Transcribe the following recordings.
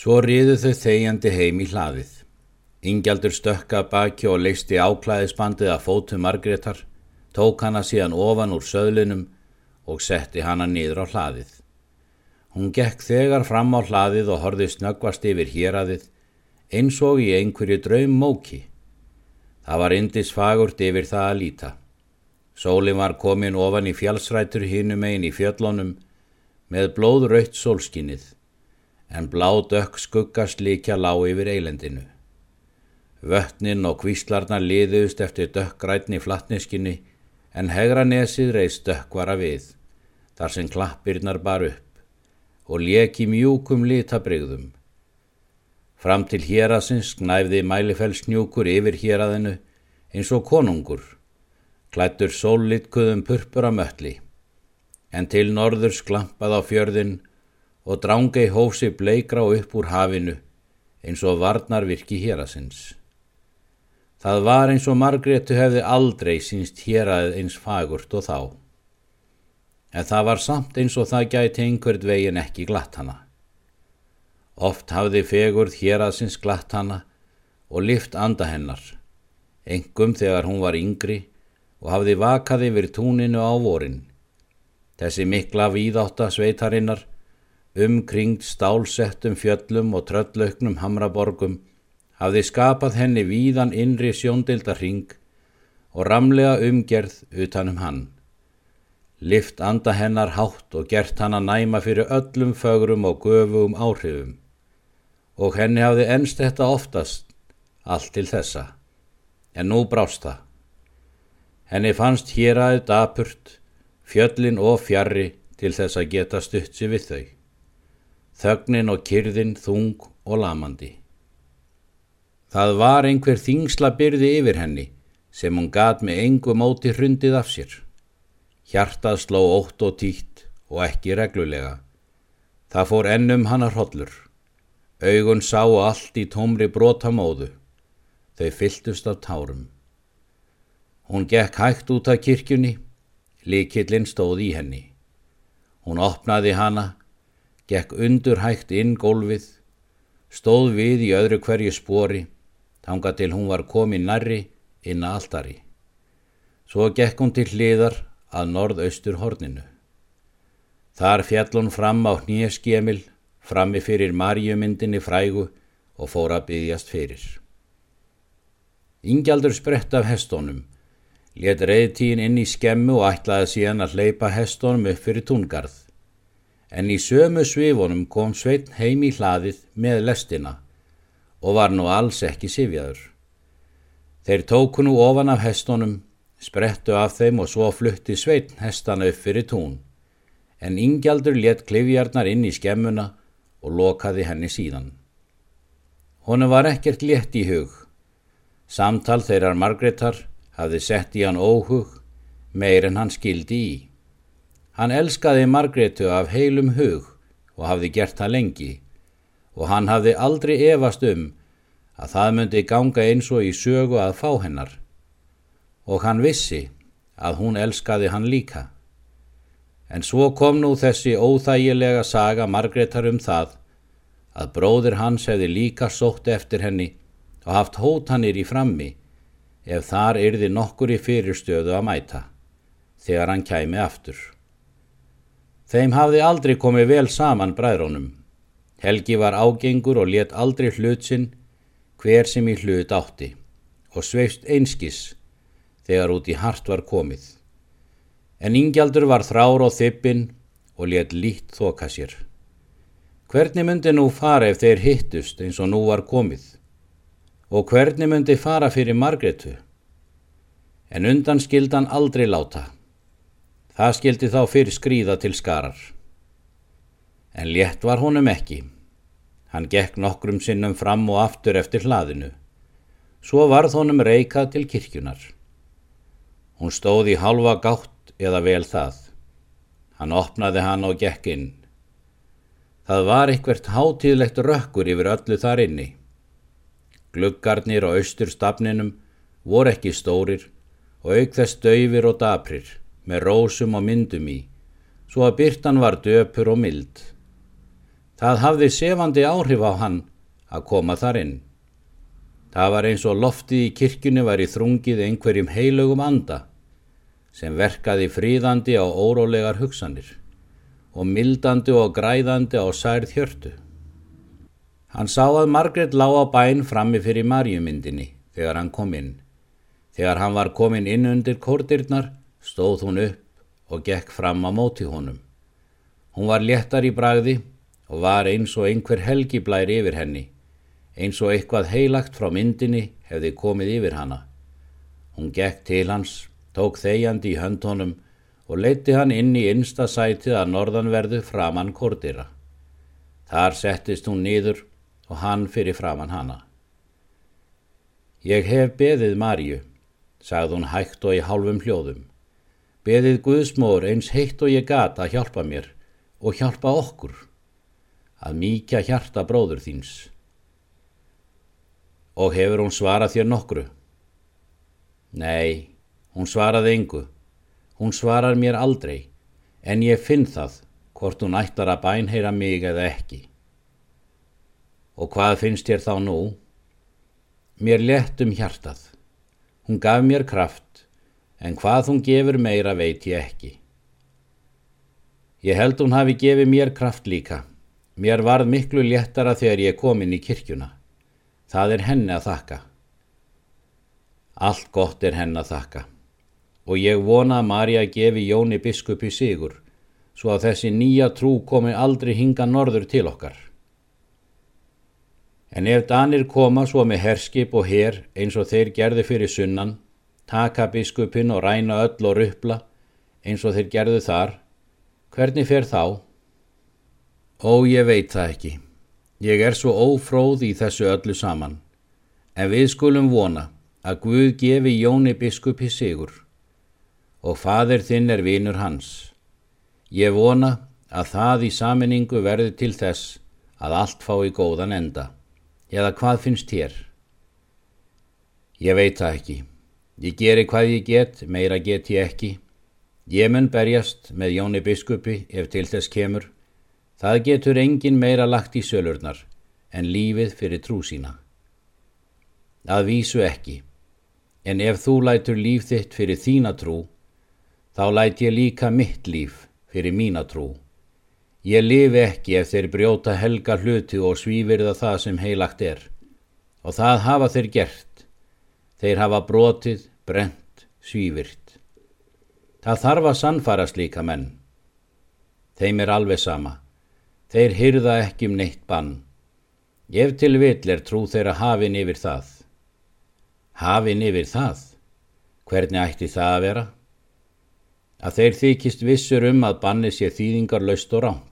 Svo riðu þau þegjandi heim í hlaðið. Ingjaldur stökka baki og leisti áklæðisbandið að fótu Margreðar, tók hana síðan ofan úr söðlinum og setti hana niður á hlaðið. Hún gekk þegar fram á hlaðið og horfið snöggvast yfir héradið eins og í einhverju draum móki. Það var indis fagurt yfir það að líta. Sólin var komin ofan í fjálsrætur hinum einn í fjöllunum með blóðraut sólskinnið en blá dökk skuggast líkja lág yfir eilendinu. Vötnin og kvíslarnar liðust eftir dökkgrætni flatniskinni en hegra nesið reist dökkvara við, þar sem klappirnar bar upp og leki mjúkum litabrygðum. Fram til hérasins knæfði mælifellsnjúkur yfir héraðinu eins og konungur klættur sóllitkuðum purpur að mölli, en til norður sklampað á fjörðin og drángei hósi bleikra upp úr hafinu eins og varnar virki hérasins. Það var eins og Margretu hefði aldrei sínst héraðið eins fagurt og þá. En það var samt eins og það gæti einhvert vegin ekki glatt hana. Oft hafði fegurð héraðsins glatt hana og lift anda hennar, engum þegar hún var yngri og hafði vakað yfir túninu á vorin. Þessi mikla víðátta sveitarinnar, umkringt stálsettum fjöllum og tröllauknum hamraborgum, hafði skapað henni víðan innri sjóndildarhing og ramlega umgerð utanum hann. Lift anda hennar hátt og gert hann að næma fyrir öllum fögrum og göfum áhrifum. Og henni hafði ennst þetta oftast, allt til þessa. En nú brást það. Henni fannst hér aðeð dapurt, fjöllin og fjarrri til þess að geta stutt sér við þau. Þögnin og kyrðin þung og lamandi. Það var einhver þingsla byrði yfir henni sem hún gat með engu móti hrundið af sér. Hjartað sló ótt og títt og ekki reglulega. Það fór ennum hannar hollur. Augun sá allt í tómri brotamóðu. Þau fylltust af tárum. Hún gekk hægt út af kirkjunni, likillinn stóð í henni. Hún opnaði hana, gekk undur hægt inn gólfið, stóð við í öðru hverju spori, tanga til hún var komið nærri inn að altari. Svo gekk hún til hliðar að norðaustur horninu. Þar fjall hún fram á nýjaskemil, frammi fyrir marjumyndinni frægu og fór að byggjast fyrir. Ingjaldur sprett af hestónum, Let reyðtíðin inn í skemmu og ætlaði síðan að hleypa hestónum upp fyrir túngarð. En í sömu svifunum kom Sveitn heim í hlaðið með lestina og var nú alls ekki sifjaður. Þeir tóku nú ofan af hestónum, sprettu af þeim og svo flutti Sveitn hestana upp fyrir tún. En Ingjaldur let klifjarnar inn í skemmuna og lokaði henni síðan. Honu var ekkert létt í hug. Samtal þeirrar Margreðar hafði sett í hann óhug meir en hann skildi í. Hann elskaði Margretu af heilum hug og hafði gert það lengi og hann hafði aldrei efast um að það myndi ganga eins og í sögu að fá hennar og hann vissi að hún elskaði hann líka. En svo kom nú þessi óþægilega saga Margretar um það að bróðir hans hefði líka sótt eftir henni og haft hótanir í frammi ef þar yrði nokkur í fyrirstöðu að mæta, þegar hann kæmi aftur. Þeim hafði aldrei komið vel saman bræðrónum. Helgi var ágengur og let aldrei hlutsinn hver sem í hlut átti og sveist einskis þegar út í hart var komið. En Ingjaldur var þrár og þippin og let lít þoka sér. Hvernig myndi nú fara ef þeir hittust eins og nú var komið? og hvernig myndi fara fyrir Margretu. En undan skildan aldrei láta. Það skildi þá fyrir skrýða til skarar. En létt var honum ekki. Hann gekk nokkrum sinnum fram og aftur eftir hlaðinu. Svo varð honum reykað til kirkjunar. Hún stóð í halva gátt eða vel það. Hann opnaði hann og gekk inn. Það var eitthvert hátíðlegt rökkur yfir öllu þar inni. Gluggarnir á austurstafninum voru ekki stórir og auk þess döyfir og daprir með rósum og myndum í, svo að byrtan var döpur og mild. Það hafði sefandi áhrif á hann að koma þar inn. Það var eins og loftið í kirkjunni var í þrungið einhverjum heilögum anda sem verkaði fríðandi á órólegar hugsanir og mildandi og græðandi á særð hjörtu. Hann sá að Margret lág á bæn frammi fyrir marjumyndinni þegar hann kom inn. Þegar hann var komin inn undir kórdirnar stóð hún upp og gekk fram á móti honum. Hún var léttar í bragði og var eins og einhver helgiblær yfir henni, eins og eitthvað heilagt frá myndinni hefði komið yfir hana. Hún gekk til hans, tók þegjandi í höndhónum og leiti hann inn í innsta sætið að norðanverðu framann kordira. Þar settist hún nýður og hann fyrir framann hana. Ég hef beðið Marju, sagði hún hægt og í hálfum hljóðum. Beðið Guðsmór eins heitt og ég gata að hjálpa mér og hjálpa okkur, að mýkja hjarta bróður þíns. Og hefur hún svarað þér nokkru? Nei, hún svaraði engu. Hún svarar mér aldrei, en ég finn það hvort hún ættar að bænheira mig eða ekki. Og hvað finnst þér þá nú? Mér lett um hjartað. Hún gaf mér kraft, en hvað hún gefur meira veit ég ekki. Ég held hún hafi gefið mér kraft líka. Mér varð miklu léttara þegar ég kom inn í kirkjuna. Það er henni að þakka. Allt gott er henni að þakka. Og ég vona að Marja gefi Jóni biskupi sigur, svo að þessi nýja trú komi aldrei hinga norður til okkar. En ef Danir koma svo með herskip og her eins og þeir gerðu fyrir sunnan, taka biskupin og ræna öll og ruppla eins og þeir gerðu þar, hvernig fer þá? Ó, ég veit það ekki. Ég er svo ófróð í þessu öllu saman. En við skulum vona að Guð gefi Jóni biskupi sigur og fadir þinn er vinur hans. Ég vona að það í saminningu verði til þess að allt fái góðan enda. Eða hvað finnst þér? Ég veit það ekki. Ég geri hvað ég get, meira get ég ekki. Ég mun berjast með Jóni Biskupi ef til þess kemur. Það getur engin meira lagt í sölurnar en lífið fyrir trú sína. Það vísu ekki, en ef þú lætur líf þitt fyrir þína trú, þá læt ég líka mitt líf fyrir mína trú. Ég lifi ekki ef þeir brjóta helga hluti og svífirða það sem heilagt er. Og það hafa þeir gert. Þeir hafa brotið, brent, svífirt. Það þarf að sannfara slíka menn. Þeim er alveg sama. Þeir hyrða ekki um neitt bann. Ef til vill er trú þeirra hafin yfir það. Hafin yfir það? Hvernig ætti það að vera? Að þeir þykist vissur um að banni sé þýðingar laust og rán.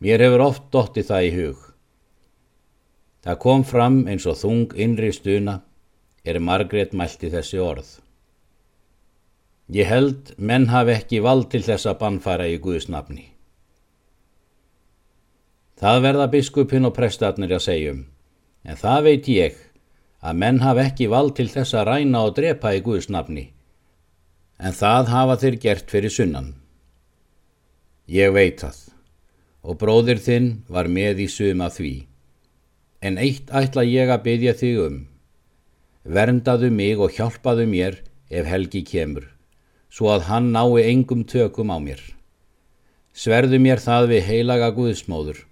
Mér hefur oft dotti það í hug. Það kom fram eins og þung innri stuna er Margrét mælti þessi orð. Ég held menn hafi ekki vald til þess að bannfæra í Guðsnafni. Það verða biskupin og prestatnir að segjum, en það veit ég að menn hafi ekki vald til þess að ræna og drepa í Guðsnafni, en það hafa þeir gert fyrir sunnan. Ég veit það og bróðir þinn var með í suma því. En eitt ætla ég að byggja þig um. Verndaðu mig og hjálpaðu mér ef Helgi kemur, svo að hann nái engum tökum á mér. Sverðu mér það við heilaga Guðsmóður,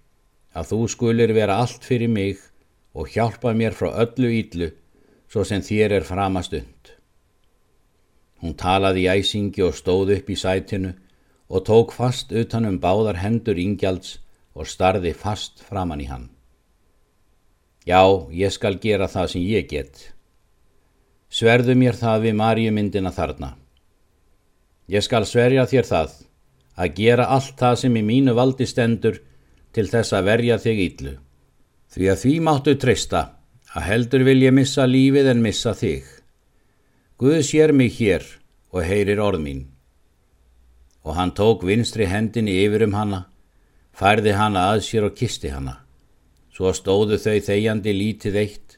að þú skulir vera allt fyrir mig og hjálpa mér frá öllu íllu, svo sem þér er framastund. Hún talaði í æsingi og stóð upp í sætinu, og tók fast utan um báðar hendur ingjalds og starði fast framann í hann. Já, ég skal gera það sem ég get. Sverðu mér það við marjumyndina þarna. Ég skal sverja þér það að gera allt það sem í mínu valdi stendur til þess að verja þig íllu. Því að því máttu treysta að heldur vil ég missa lífið en missa þig. Guð sér mig hér og heyrir orð mín og hann tók vinstri hendinni yfir um hanna, færði hanna að sér og kisti hanna. Svo stóðu þau þegjandi lítið eitt,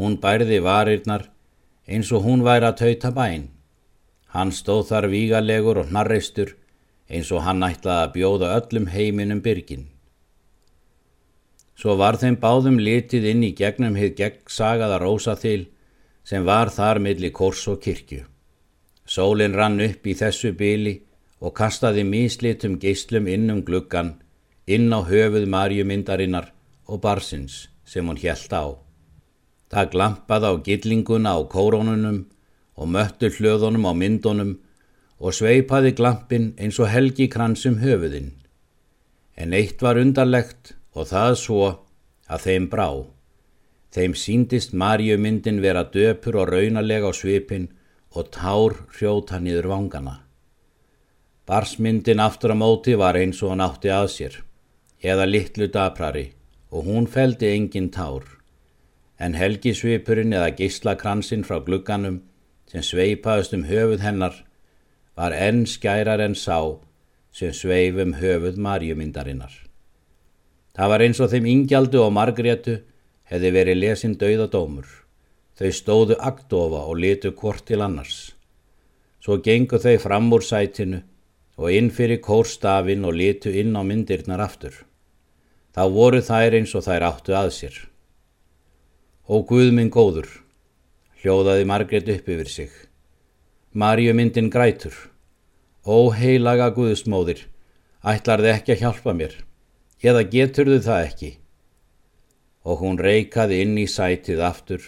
hún bærði varirnar eins og hún væri að tauta bæn. Hann stóð þar vígalegur og hnarreistur eins og hann ætlaði að bjóða öllum heiminum byrgin. Svo var þeim báðum litið inn í gegnum hið gegnsagaða rósaþil sem var þar milli kors og kirkju. Sólinn rann upp í þessu byli og kastaði míslitum geyslum inn um gluggan, inn á höfuð marjumyndarinnar og barsins sem hún hjælt á. Það glampaði á gillinguna á kórónunum og möttu hlöðunum á myndunum og sveipaði glampin eins og helgi kransum höfuðinn. En eitt var undarlegt og það svo að þeim brá. Þeim síndist Marjumyndin vera döpur og raunalega á svipin og tár hrjóta nýður vangana. Barsmyndin aftur á móti var eins og hann átti að sér, eða litlu daprari og hún feldi engin tár. En helgisvipurinn eða gíslakransinn frá glugganum sem sveipaðist um höfuð hennar var enn skærar en sá sem sveifum höfuð Marjumyndarinnar. Það var eins og þeim ingjaldu og margrétu hefði verið lesin dauðadómur. Þau stóðu aktofa og litu hvort til annars. Svo gengu þau fram úr sætinu og inn fyrir kórstafin og litu inn á myndirnar aftur. Þá voru þær eins og þær áttu að sér. Ó Guð minn góður, hljóðaði Margrét upp yfir sig. Marju myndin grætur. Ó heilaga Guðsmóðir, ætlarði ekki að hjálpa mér eða getur þau það ekki? Og hún reikaði inn í sætið aftur,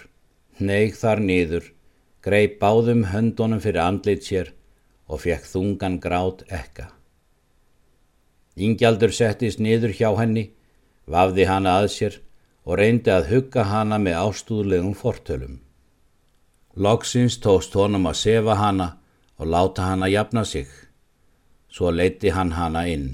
neig þar niður, greið báðum höndunum fyrir andlit sér og fekk þungan grát ekka. Ingjaldur settist niður hjá henni, vafði hana að sér og reyndi að hugga hana með ástúðlegum fortölum. Loksins tóst honum að sefa hana og láta hana jafna sig, svo leiti hann hana inn.